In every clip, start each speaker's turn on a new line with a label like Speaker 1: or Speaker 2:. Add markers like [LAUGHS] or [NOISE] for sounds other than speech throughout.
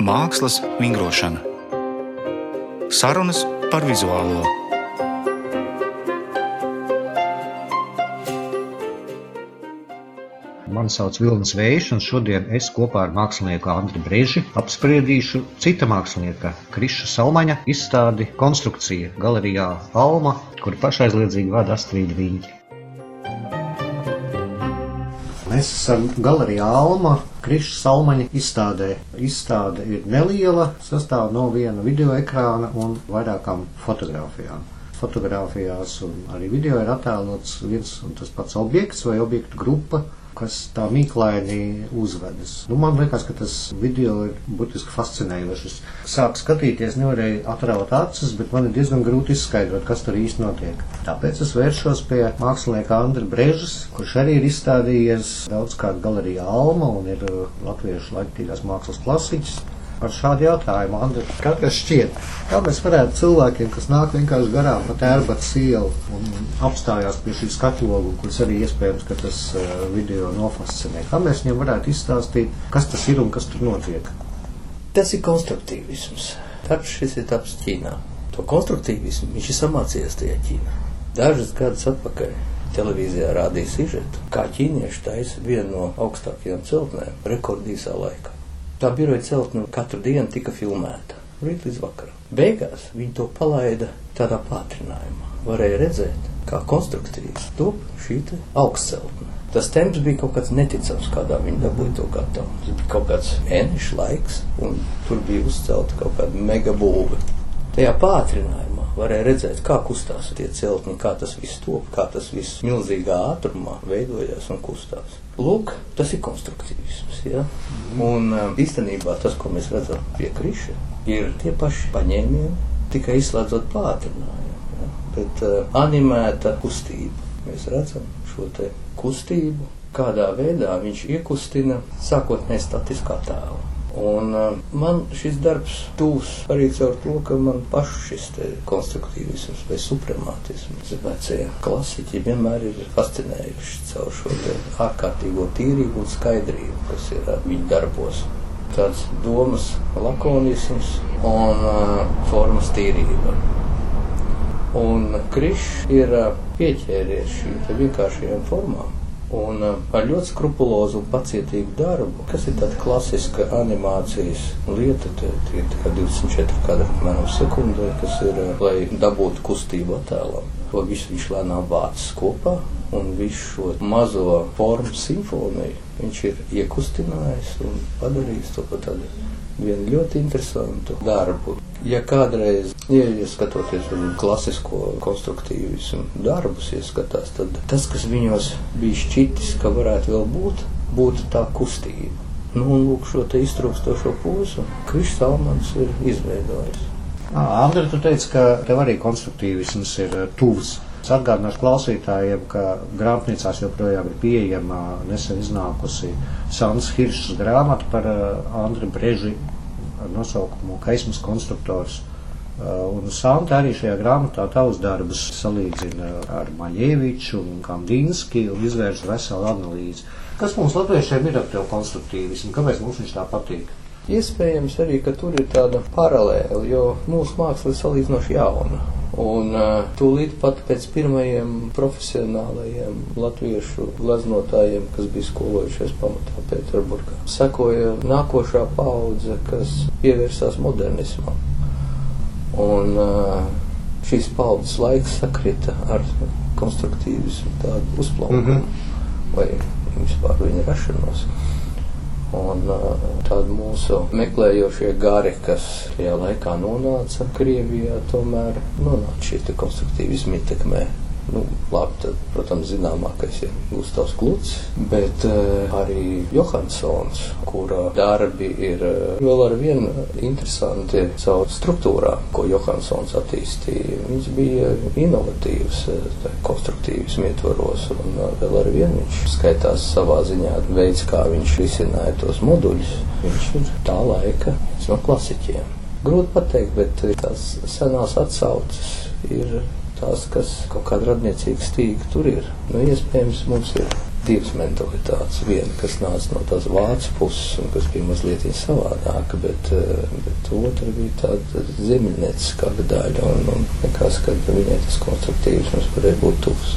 Speaker 1: Mākslas vingrošana. Sarunas par vizuālo.
Speaker 2: Mani sauc Vilnis Vējš, un šodien es kopā ar mākslinieku Andriu Brīži apspriedīšu cita mākslinieka Kriša Salmaņa izstādi konstrukcija galerijā Alma, kur pašaizliedzīgi vada Astrīda Viņa. Mēs esam galerijā Alma, Kriša Salmaņa izstādē. Izstāde ir neliela, sastāv no viena video ekrāna un vairākām fotografijām fotografijās un arī video ir attēlots viens un tas pats objekts vai objektu grupa, kas tā mīklaini uzvedas. Nu, man liekas, ka tas video ir būtiski fascinējošs. Sāku skatīties, nevarēju atraut acis, bet man ir diezgan grūti izskaidrot, kas tur īsti notiek. Tāpēc es vēršos pie mākslinieka Andra Brežas, kurš arī ir izstādījies daudzkārt galerijā Alma un ir latviešu laiktīgās mākslas klasiķis par šādu jautājumu, Andri. Kā tas šķiet? Kā mēs varētu cilvēkiem, kas nāk vienkārši garām pa tērbats ielu un apstājās pie šī skatlogu, kuras arī iespējams, ka tas uh, video nofascinē, kā mēs viņiem varētu izstāstīt, kas tas ir un kas tur notiek?
Speaker 3: Tas ir konstruktīvisms. Darbs šis ir taps Ķīnā. To konstruktīvismu viņš ir samācījies tajā Ķīnā. Dažus gadus atpakaļ televīzijā rādīja sižetu, kā ķīnieši taisa vienu no augstākajām celtnēm rekordīsā laikā. Tā biroja celtne katru dienu tika filmēta. Rīt līdz vakaram. Beigās viņi to palaida tādā pātrinājumā. Varēja redzēt, kā konstruktīvs top šī augstceltne. Tas temps bija kaut kāds neticams, kādā viņi dabūja to gatavu. Tas bija kaut kāds enišs laiks, un tur bija uzcelta kaut kāda megabūve. Tajā pātrinājumā varēja redzēt, kā kustās tie celtņi, kā tas viss top, kā tas viss milzīgā ātrumā veidojās un kustās. Lūk, tas ir konstruktīvisms. Ja? Un um, īstenībā tas, ko mēs redzam pie kriša, ir tie paši paņēmieni, tikai izslēdzot pātrinājumu. Ja? Bet uh, animēta kustība. Mēs redzam šo kustību, kādā veidā viņš iekustina sākotnēji statiskā tēlu. Un uh, man šis darbs tūs arī caur to, ka man pašu šis konstruktīvisms vai supremātisms, vecie klasiķi vienmēr ir fascinējuši caur šo ārkārtīgo tīrību un skaidrību, kas ir uh, viņu darbos. Tāds domas lakonisms un uh, formas tīrība. Un Krišs ir uh, pieķēries šīm vienkāršajām formām Un uh, ar ļoti skrupulozu un pacietīgu darbu, kas ir tāda klasiska animācijas lieta, tie ir 24 kadri apmēram sekundē, kas ir, uh, lai dabūtu kustību attēlam. To visu viņš lēnām vācis kopā un visu šo mazo formu simfoniju viņš ir iekustinājis un padarījis to par tādu vienu ļoti interesantu darbu. Ja kādreiz ieskatoties viņu klasisko konstruktīvismu darbus, ieskatās, tad tas, kas viņos bija šķitis, ka varētu vēl būt, būtu tā kustība. Nu, un lūk, šo te iztrūkstošo pūsu Krišs Salmans ir izveidojis.
Speaker 2: Andri, tu teici, ka tev arī konstruktīvisms ir tuvs. Es atgādināšu klausītājiem, ka grāmatnīcās joprojām ir pieejama nesen iznākusi Sāns Hiršs grāmata par Andri Breži ar nosaukumu Kaismas konstruktors. Un Santa arī šajā grāmatā tavus darbus salīdzina ar Maļieviču un Kandinski un izvērš veselu analīzi. Kas mums latviešiem ir ap tev konstruktīvismu? Kāpēc mums viņš tā patīk?
Speaker 3: Iespējams arī, ka tur ir tāda paralēla, jo mūsu māksla ir salīdzinoši jauna. Un uh, tūlīt pat pēc pirmajiem profesionālajiem latviešu glaznotājiem, kas bija skolojušies pamatā Pēterburgā, sekoja nākošā paudze, kas pievērsās modernismam. Un uh, šīs paudzes laiks sakrita ar konstruktīvismu tādu uzplaukumu mm -hmm. vai vispār viņa rašanos. Un tādi mūsu meklējošie gari, kas tajā laikā nonāca Krievijā, tomēr nonāca šī konstruktīvisma ietekmē. Nu, labi, tad, protams, zināmākais ir Gustavs Kluts, bet uh, arī Johansons, kura darbi ir uh, vēl ar vienu interesanti caur struktūrā, ko Johansons attīstīja. Viņš bija inovatīvs, uh, konstruktīvs ietvaros, un uh, vēl ar vienu viņš skaitās savā ziņā veids, kā viņš risināja tos moduļus. Viņš ir tā laika no klasiķiem. Grūti pateikt, bet tās senās atsauces ir tās, kas kaut kāda radniecīga stīga tur ir. Nu, iespējams, mums ir divas mentalitātes. Viena, kas nāca no tās vācu puses un kas bija mazliet savādāka, bet, eh, bet otra bija tāda ziemeļnieciskāka daļa. Un, un nekas, ka viņai tas konstruktīvisms varēja būt tuvs.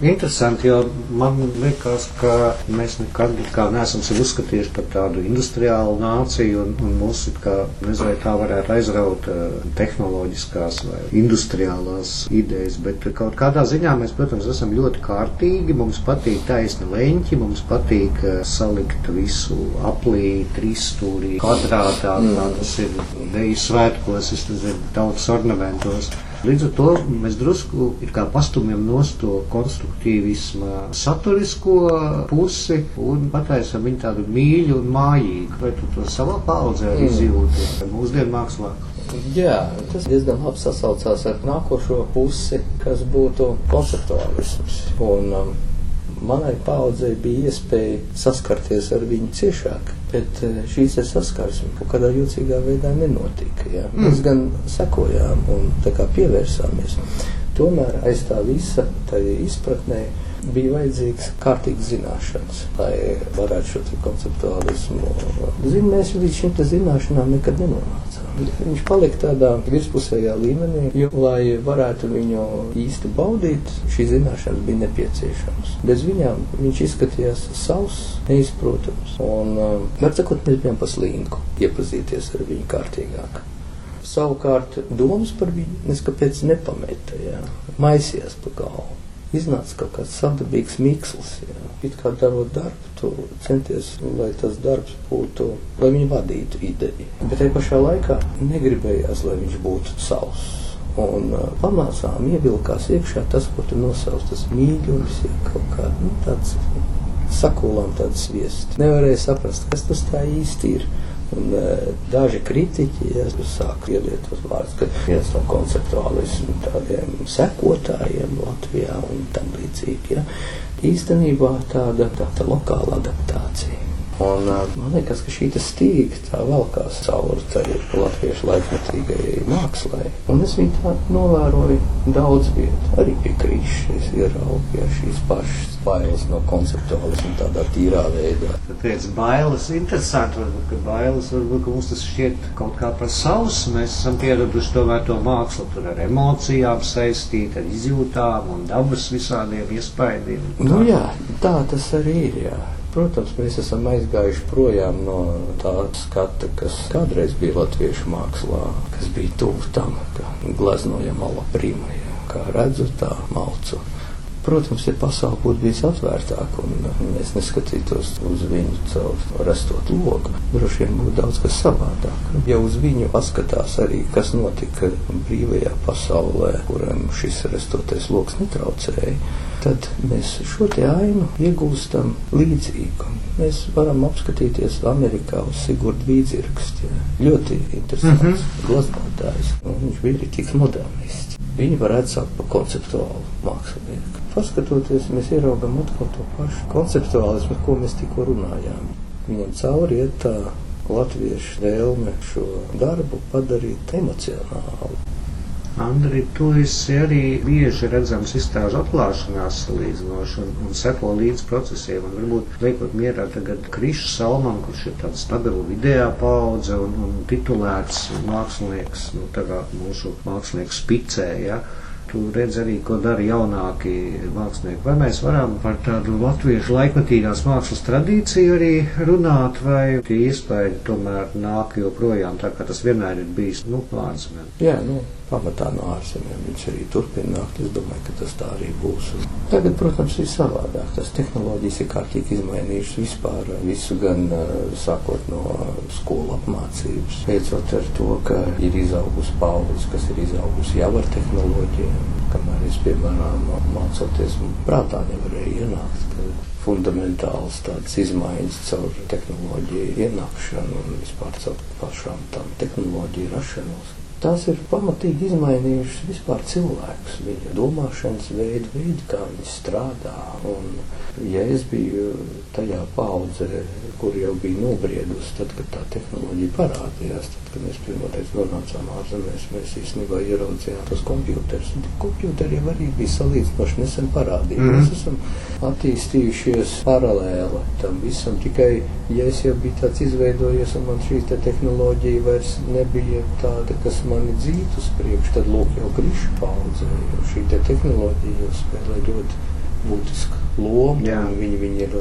Speaker 2: Interesanti, jo man liekas, ka mēs nekad neesam sevi uzskatījuši par tādu industriālu nāciju, un, un mūs kā, nezinu, tā varētu aizraut uh, tehnoloģiskās vai industriālās idejas, bet kaut kādā ziņā mēs, protams, esam ļoti kārtīgi, mums patīk taisni leņķi, mums patīk uh, salikt visu aplī, trīsstūrī, kvadrātā, mm. kā tas ir deju svētkos, es nezinu, tautas ornamentos. Līdz ar to mēs drusku pastumjam no to konstruktīvisma saturisko pusi un pataisam viņu tādu mīļu un mājīgu. Vai tu to savā paudzē mm. izjūti mūsdienu mākslā?
Speaker 3: Jā, tas diezgan labi sasaucās ar nākošo pusi, kas būtu konceptuālisms. Un, um, manai paudzei bija iespēja saskarties ar viņu ciešāk. Bet eh, šīs saskarsme kaut kādā jocīgā veidā nenotika. Ja. Mm. Mēs gan sekojām un pievērsāmies. Tomēr aiz tā visa izpratnē bija vajadzīgs kārtīgs zināšanas, lai varētu šo konceptuālismu. Zin, mēs līdz šīm zināšanām nekad nenonācām. Viņš palika tādā virspusējā līmenī, jo, lai varētu viņu īsti baudīt, šī zināšanas bija nepieciešamas. Bez viņām viņš izskatījās savs, neizprotams. Un, um, var sakot, mēs bijām pa slīnku iepazīties ar viņu kārtīgāk. Savukārt domas par viņu neskapēc nepameta, jā. maisījās pa galvu iznāca kaut kāds sadarbīgs miksls. Jā. It kā darot darbu, tu centies, lai tas darbs būtu, lai viņi vadītu ideju. Bet tajā pašā laikā negribējās, lai viņš būtu savs. Un uh, pamācām ievilkās iekšā tas, ko tu nosauc, tas mīļums, ja kaut kā nu, tāds sakulām tāds sviests. Nevarēja saprast, kas tas tā īsti ir. Un, uh, daži kritiķi ja, sāk ielietot vārdus, ka viens no konceptuālismu tādiem sekotājiem Latvijā un tam līdzīgi. Ja, īstenībā tāda, tāda lokāla adaptācija. Un, man liekas, ka šī stīga tā valkās cauri latviešu laikmetīgajai mākslai. Un es viņu tā novēroju daudz vietu. Arī pie krīšas ieraudzīju šīs pašas bailes no konceptuālismu tādā tīrā veidā.
Speaker 2: Tāpēc bailes interesanti, varbūt, ka bailes varbūt, ka mums tas šķiet kaut kā par savs. Mēs esam pieraduši tomēr to mākslu tur ar emocijām saistīt, ar izjūtām un dabas visādiem iespaidiem.
Speaker 3: Nu jā, tā tas arī ir, jā. Protams, mēs esam aizgājuši projām no tā skata, kas kādreiz bija latviešu mākslā, kas bija tuvu tam, ka gleznojam ala prima, kā redzu tā malcu. Protams, ja pasaule būtu bijusi atvērtāka un mēs neskatītos uz viņu caur restot logu, droši vien būtu daudz kas savādāk. Ja uz viņu paskatās arī, kas notika brīvajā pasaulē, kuram šis restotais loks netraucēja, tad mēs šo te ainu iegūstam līdzīgu. Mēs varam apskatīties Amerikā uz Sigurdu Vīdzirksti. Ļoti interesants mm -hmm. glaznotājs. Viņš bija tik modernists. Viņi varētu saukt par konceptuālu mākslinieku paskatoties, mēs ieraugām atkal to pašu konceptuālismu, ko mēs tikko runājām. Viņam cauri iet tā latviešu vēlme šo darbu padarīt emocionālu.
Speaker 2: Andri, tu esi arī bieži redzams izstāžu atklāšanās salīdzinoši un, un seko līdz procesiem. Un varbūt liekot mierā tagad Krišs Salman, kurš ir tāds stabila video paudze un, un titulēts mākslinieks, nu, tagad mūsu mākslinieks spicē, ja, Tu redzi arī, ko dara jaunāki mākslinieki. Vai mēs varam par tādu latviešu laikmatīgās mākslas tradīciju arī runāt, vai tie iespēja tomēr nāk joprojām tā, kā tas vienmēr ir bijis, nu, ārzemēm?
Speaker 3: Jā, nu, pamatā no ārzemēm viņš arī turpina nākt. Es domāju, ka tas tā arī būs. Un tagad, protams, ir savādāk. Tas tehnoloģijas ir kārtīgi izmainījušas vispār visu, gan sākot no skolu apmācības, beidzot ar to, ka ir izaugusi paudze, kas ir izaugusi jau ar tehnoloģiju kamēr es, piemēram, mācoties, prātā nevarēju ienākt. Fundamentāls tādas izmaiņas caur tehnoloģiju ienākšanu un vispār caur pašām tām tehnoloģiju rašanos. Tās ir pamatīgi izmainījušas vispār cilvēkus, viņa domāšanas veidu, veidu, kā viņi strādā. Un, ja es biju tajā paudzē, kur jau bija nobriedusi, tad, kad tā tehnoloģija parādījās. Tad, kad mēs pirmoreiz nonācām ārzemēs, mēs īstenībā ieraudzījām tos kompjūterus. Kompjūteri jau arī bija salīdzinoši nesen parādīti. Mm. Mēs esam attīstījušies paralēli tam visam. Tikai, ja es jau biju tāds izveidojies un man šī te tehnoloģija vairs nebija tāda, kas mani dzītu uz priekšu, tad lūk jau krišu paudze, jo šī te tehnoloģija jau spēlē ļoti būtisku lomu. Viņi, viņi ir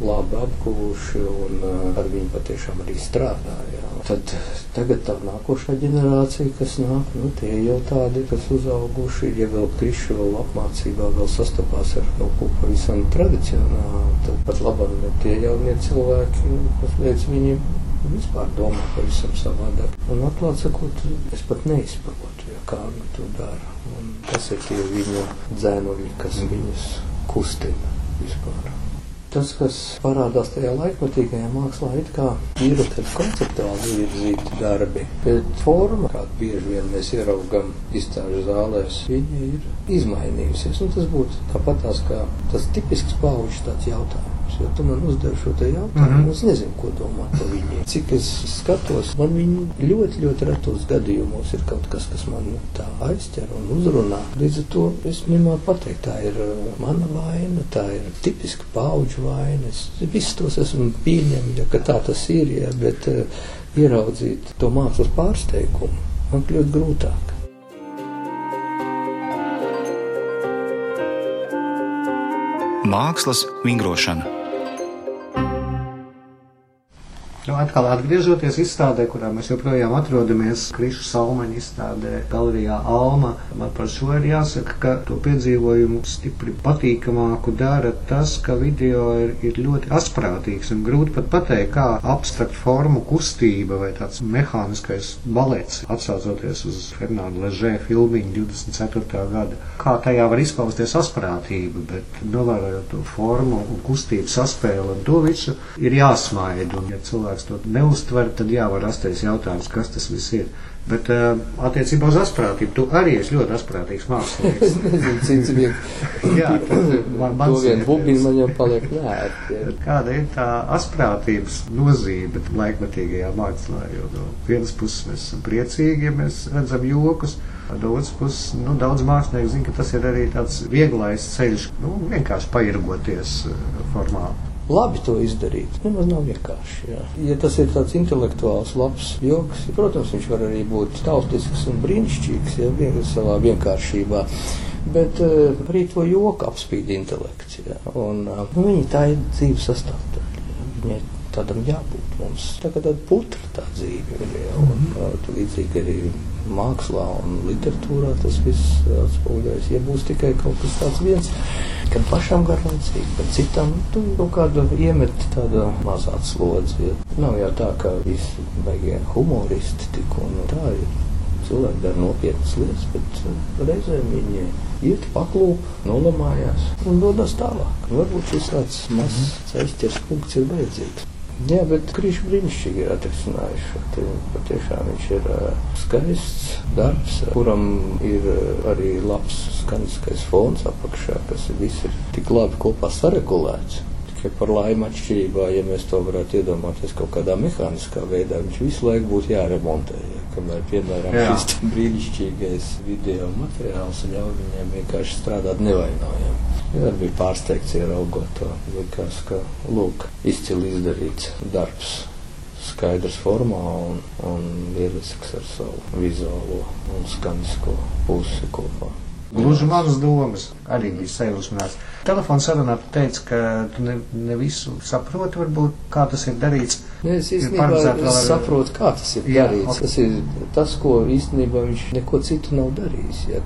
Speaker 3: labi apguvuši un uh, ar viņu patiešām arī strādāja. Tad tagad tā nākošā ģenerācija, kas nāk, nu, tie jau tādi, kas uzauguši, ja vēl krišu vēl apmācībā vēl sastapās ar kaut ko pavisam tradicionālu, tad pat labāk, bet tie jaunie cilvēki, kas līdz viņiem vispār domā pavisam savādāk. Un atklāt sakot, es pat neizprotu, ja kā viņi to dara. Un kas ir tie viņu dzēnuļi, kas viņus kustina vispār. Tas, kas parādās tajā laikmatīgajā mākslā, ir kā ir konceptuāli virzīti darbi, bet forma, kādu bieži vien mēs ieraugam izstāžu zālēs, viņa ir izmainījusies. Un tas būtu tāpat tās kā tas tipisks pauģis tāds jautājums jo tu man uzdevi šo te jautājumu. Mm -hmm. Es nezinu, ko domāt par viņiem. Cik es skatos, man viņi ļoti, ļoti retos gadījumos ir kaut kas, kas man nu, tā aizķer un uzrunā. Līdz ar to es nemāku pateikt, tā ir mana vaina, tā ir tipiska pauģu vaina. Es visus tos esmu pieņemts, ja tā tas ir, ja, bet uh, ieraudzīt to mākslas pārsteigumu man kļūt grūtāk.
Speaker 1: Mākslas vingrošana.
Speaker 2: Nu, atkal atgriežoties izstādē, kurā mēs joprojām atrodamies, Krišu Salmaņa izstādē, galerijā Alma, man par šo ir jāsaka, ka to piedzīvojumu stipri patīkamāku dara tas, ka video ir, ir ļoti asprātīgs un grūti pat pateikt, kā abstrakt formu kustība vai tāds mehāniskais balets, atsaucoties uz Fernānu Ležē filmiņu 24. gada, kā tajā var izpausties asprātība, bet novērojot to formu un kustību saspēli un to visu ir jāsmaida. Un, ja cilvēks cilvēks to neuztver, tad jā, var rasties jautājums, kas tas viss ir. Bet uh, attiecībā uz asprātību, tu arī esi ļoti asprātīgs mākslinieks. [LAUGHS]
Speaker 3: es nezinu, cits vien. jā, man, [COUGHS] man to vien bubini man jau paliek vērti.
Speaker 2: Kāda ir tā asprātības nozīme laikmatīgajā mākslā? Jo no vienas puses mēs esam priecīgi, ja mēs redzam jokus. No otras puses, nu, daudz mākslinieku zina, ka tas ir arī tāds vieglais ceļš, nu, vienkārši pairgoties formāli
Speaker 3: labi to izdarīt. Nemaz nav vienkārši. Jā. Ja tas ir tāds intelektuāls, labs joks, protams, viņš var arī būt tautisks un brīnišķīgs, ja vien, savā vienkāršībā. Bet uh, arī to joku apspīd intelekts. Jā. Un, uh, nu, viņi tā ir dzīves sastāvdaļa. Viņai tādam jābūt mums. Tā kā tāda putra tā dzīve ir. Jā, un, uh, līdzīgi arī mākslā un literatūrā tas viss atspoguļojas. Ja būs tikai kaut kas tāds viens, kad pašam garlaicīgi, bet citam tu kaut kādu iemet tādu mazā slodzi. Ja. Nav jau tā, ka visi beigie humoristi tik un tā ir. Cilvēki dara nopietnas lietas, bet reizēm viņi iet paklūp, nolamājās un dodas tālāk. Varbūt šis tāds mazs ceļš punkts ir vajadzīgs. Jā, bet Krīšs brīnišķīgi ir atrisinājuši šo. Patiešām viņš ir skaists darbs, kuram ir arī labs skaniskais fons apakšā, kas viss ir tik labi kopā saregulēts. Tikai par laimi atšķirībā, ja mēs to varētu iedomāties kaut kādā mehāniskā veidā, viņš visu laiku būtu jāremontē. Ja, kamēr, piemēram, Jā. šis brīnišķīgais video materiāls ļauj viņiem vienkārši strādāt nevainojami. Jā, bija pārsteigts ieraugot to. Likās, ka lūk, izcili izdarīts darbs. Skaidrs formā un, un lielisks ar savu vizuālo un skanisko pusi kopā.
Speaker 2: Gluži manas domas arī bija sajūsmināts. Telefona sarunā tu teici, ka tu ne, ne visu saproti, varbūt, kā tas ir darīts.
Speaker 3: Ne, es īstenībā es saprotu, kā tas ir jā, darīts. Okay. Tas ir tas, ko īstenībā viņš neko citu nav darījis. Ja,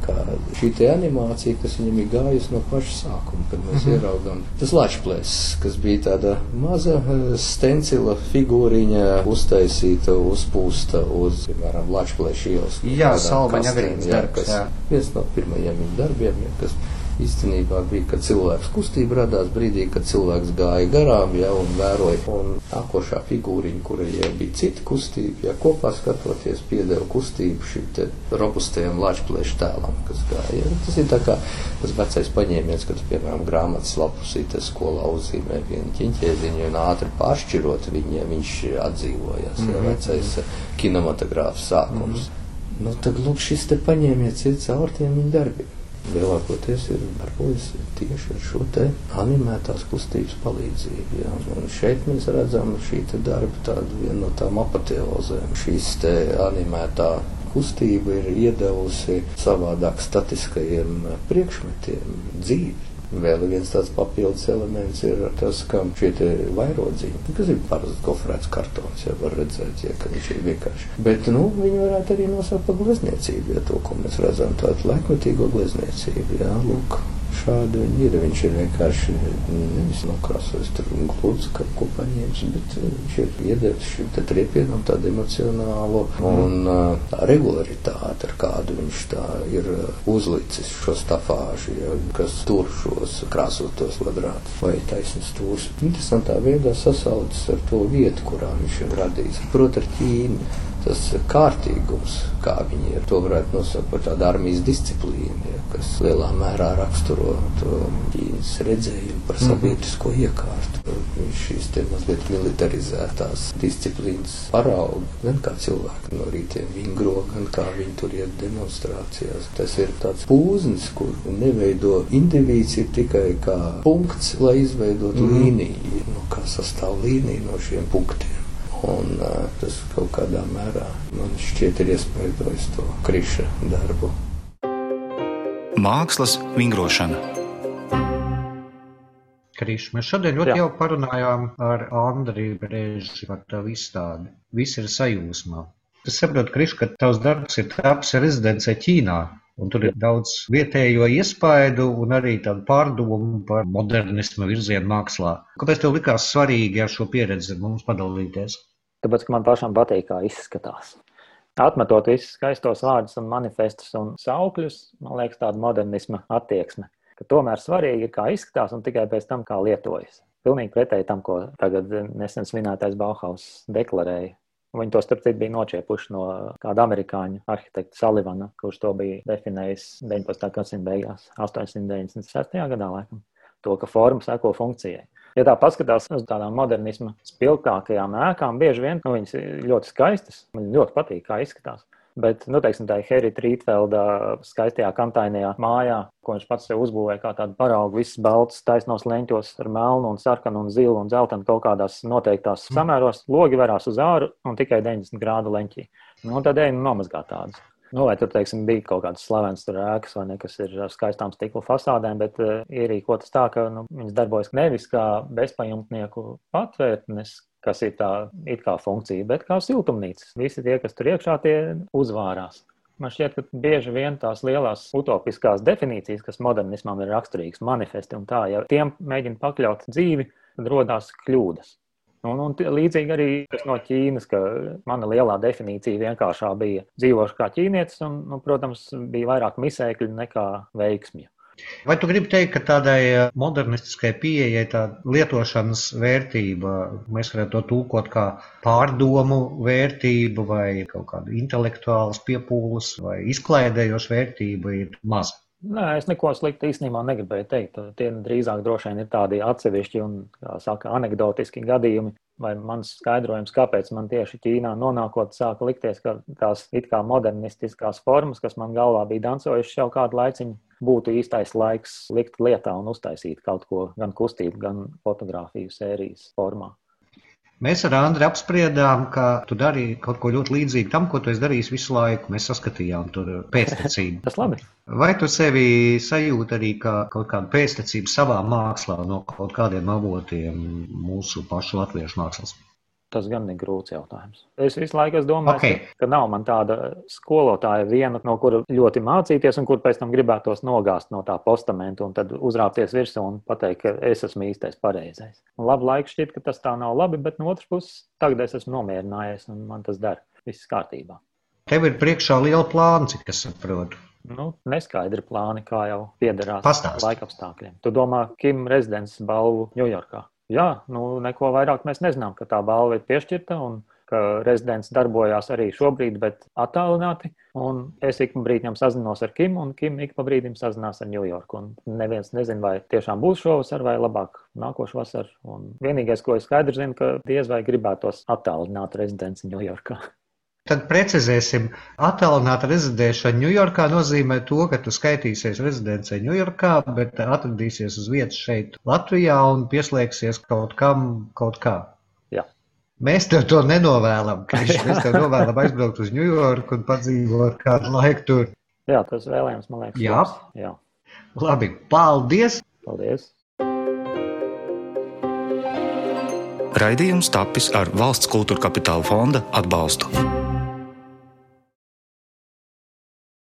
Speaker 3: šī te animācija, kas viņam ir gājusi no paša sākuma, kad mēs mm -hmm. ieraugām. Tas lačplēs, kas bija tāda maza eh, stencila figūriņa uztaisīta, uzpūsta uz, piemēram, lačplēša ielas.
Speaker 2: Jā, Salmaņa
Speaker 3: darbs. Jā, kas jā. viens no pirmajiem viņa darbiem, ja, kas Īstenībā bija, kad cilvēks kustība radās brīdī, kad cilvēks gāja garām, ja, un vēroja, un nākošā figūriņa, kura jau bija cita kustība, ja kopā skatoties, piedeva kustību šim te robustajam lāčplēšu tēlam, kas gāja. Ja. Tas ir tā kā tas vecais paņēmiens, kad, piemēram, grāmatas lapusīte skolā uzzīmē vienu ķiņķēziņu un ātri pāršķirot viņu, ja viņš atdzīvojas, ja, mhm. vecais kinematogrāfs sākums. Mm -hmm. Nu, tad lūk, šis te paņēmiens ir caur tiem viņa darbiem lielākoties ir darbojas tieši ar šo te animētās kustības palīdzību. Jā. Un šeit mēs redzam šī darba tādu vienu no tām apateozēm. Šīs te animētā kustība ir iedevusi savādāk statiskajiem priekšmetiem dzīvi. Vēl viens tāds papildus elements ir tas, ka šie vairodziņi, kas ir parasts gofrēts kartons, jau var redzēt, ja, ka viņš ir vienkārši. Bet, nu, viņi varētu arī nosaukt par glezniecību, ja to, ko mēs redzam, tādu laikmetīgo glezniecību, jā, lūk šādi viņi ir. Viņš ir vienkārši nevis nokrāsojis tur glūdus kaut ko paņēmis, bet viņš ir iedevis šim te triepienam tādu emocionālu un uh, regularitāti, ar kādu viņš tā ir uzlicis šo stafāžu, ja, kas tur šos krāsotos kvadrātus vai taisnas stūrus. Interesantā veidā sasaucas ar to vietu, kurā viņš ir radījis. Proti ar Ķīnu tas kārtīgums, kā viņi ir. To varētu nosaukt par tādu armijas disciplīnu, ja, kas lielā mērā raksturo to Ķīnas redzējumu par mhm. sabiedrisko iekārtu. Šīs te mazliet militarizētās disciplīnas parauga, gan kā cilvēki no rītiem vingro, gan kā viņi tur iet demonstrācijās. Tas ir tāds pūznis, kur neveido indivīds, ir tikai kā punkts, lai izveidotu mm. līniju, no kā sastāv līnija no šiem punktiem. Un, uh, tas kaut kādā mērā man šķiet ir iespaidojis to kriša darbu.
Speaker 1: Mākslas vingrošana.
Speaker 2: Krišs, mēs šodien ļoti Jā. jau parunājām ar Andriju Brēži par tavu izstādi. Viss ir sajūsmā. Es saprotu, Krišs, ka tavs darbs ir taps rezidencē Ķīnā. Un tur ir daudz vietējo iespaidu un arī tādu pārdomu par modernismu virzienu mākslā. Kāpēc tev likās svarīgi ar šo pieredzi mums padalīties?
Speaker 4: Tāpēc, ka man pašam patīk, kā izskatās. Atmetot visus skaistos vārdus un manifestus un saukļus, man liekas, tāda modernisma attieksme. Ka tomēr svarīgi ir, kā izskatās un tikai pēc tam, kā lietojas. Pilnīgi pretēji tam, ko tagad nesen svinētais Bauhaus deklarēja. Viņi to starp citu bija nočiepuši no kāda amerikāņu arhitekta Salivana, kurš to bija definējis 19. gadsimta beigās, 896. gadā laikam. To, ka forma seko funkcijai. Ja tā paskatās uz tādām modernisma spilgtākajām ēkām, bieži vien nu, viņas ir ļoti skaistas. Man ļoti patīk, kā izskatās. Bet, nu, teiksim, tā ir Herita Rītfelda skaistajā kantainajā mājā, ko viņš pats sev uzbūvēja kā tādu paraugu, visas baltas, taisnos leņķos ar melnu, un sarkanu, un zilu un zeltainu kaut kādās noteiktās samēros. Logi verās uz āru un tikai 90 grādu leņķī. Nu, tad ej, nu, nomazgāt tādus. Nu, vai tur teiksim, bija kaut kādas slavenas ēkas, vai ne, kas ir ar skaistām stikla fasādēm, bet uh, ierīkotas tā, ka nu, viņas darbojas nevis kā bezpajumtnieku patvērtnes, kas ir tā it kā funkcija, bet kā siltumnīcas. Visi tie, kas tur iekšā, tie uzvārās. Man šķiet, ka bieži vien tās lielās utopiskās definīcijas, kas modernismam ir raksturīgas, manifesti un tā, ja tiem mēģina pakļaut dzīvi, tad rodās kļūdas. Un, un līdzīgi arī no Ķīnas, ka mana lielā definīcija vienkāršā bija dzīvošu kā ķīnietis, un, nu, protams, bija vairāk misēkļu nekā veiksmju.
Speaker 2: Vai tu gribi teikt, ka tādai eh, modernistiskai pieejai tā lietošanas vērtība, mēs varētu to tūkot kā pārdomu vērtību vai kaut kādu intelektuālas piepūles vai izklaidējošu vērtību ir maza?
Speaker 4: Nē, es neko sliktu īstenībā negribēju teikt. Tie drīzāk droši vien ir tādi atsevišķi un, kā saka, anekdotiski gadījumi. Vai mans skaidrojums, kāpēc man tieši Ķīnā nonākot, sāka likties, ka tās it kā modernistiskās formas, kas man galvā bija dancojušas jau kādu laiciņu, būtu īstais laiks likt lietā un uztaisīt kaut ko gan kustību, gan fotografiju sērijas formā.
Speaker 2: Mēs ar Andru apspriedām, ka tu darīji kaut ko ļoti līdzīgu tam, ko tu esi darījis visu laiku. Mēs saskatījām tur pēctecību. [LAUGHS]
Speaker 4: Tas labi.
Speaker 2: Vai tu sevi sajūti arī kā kaut kādu pēctecību savā mākslā no kaut kādiem avotiem mūsu pašu latviešu mākslas?
Speaker 4: Tas gan ir grūts jautājums. Es visu laiku domāju, okay. ka, ka nav man tāda skolotāja viena, no kura ļoti mācīties, un kur pēc tam gribētos nogāzt no tā postamenta un tad uzrāpties virsū un pateikt, ka es esmu īstais pareizais. Un labu laiku šķiet, ka tas tā nav labi, bet no otras puses tagad es esmu nomierinājies un man tas der. Viss kārtībā.
Speaker 2: Tev ir priekšā liela plāna, cik es saprotu.
Speaker 4: Nu, neskaidri plāni, kā jau piederās laika apstākļiem. Tu domā, Kim rezidents balvu Ņujorkā? Jā, nu, neko vairāk mēs nezinām, ka tā balva ir piešķirta un ka rezidents darbojās arī šobrīd, bet attālināti. Un es ik pa brīdim sazinos ar Kim, un Kim ik pa brīdim sazinās ar Ņujorku. Neviens nezina, vai tiešām būs šovasar vai labāk nākošais vasar. Un vienīgais, ko es skaidri zinu, ka diez vai gribētos attālināt rezidents Ņujorkā.
Speaker 2: Tad precizēsim, attālināta rezidēšana Ņujorkā nozīmē to, ka tu skaitīsies rezidencē Ņujorkā, bet atradīsies uz vietas šeit Latvijā un pieslēgsies kaut kam, kaut kā.
Speaker 4: Jā.
Speaker 2: Mēs tev to nenovēlam. Mēs tev novēlam aizbraukt uz Ņujorku un padzīvot kādu laiku tur.
Speaker 4: Jā, tas vēlējums, man liekas,
Speaker 2: Jā.
Speaker 4: Jā.
Speaker 2: Labi, paldies!
Speaker 4: Paldies!
Speaker 1: Raidījums tapis ar valsts kultūra kapitāla fonda atbalstu.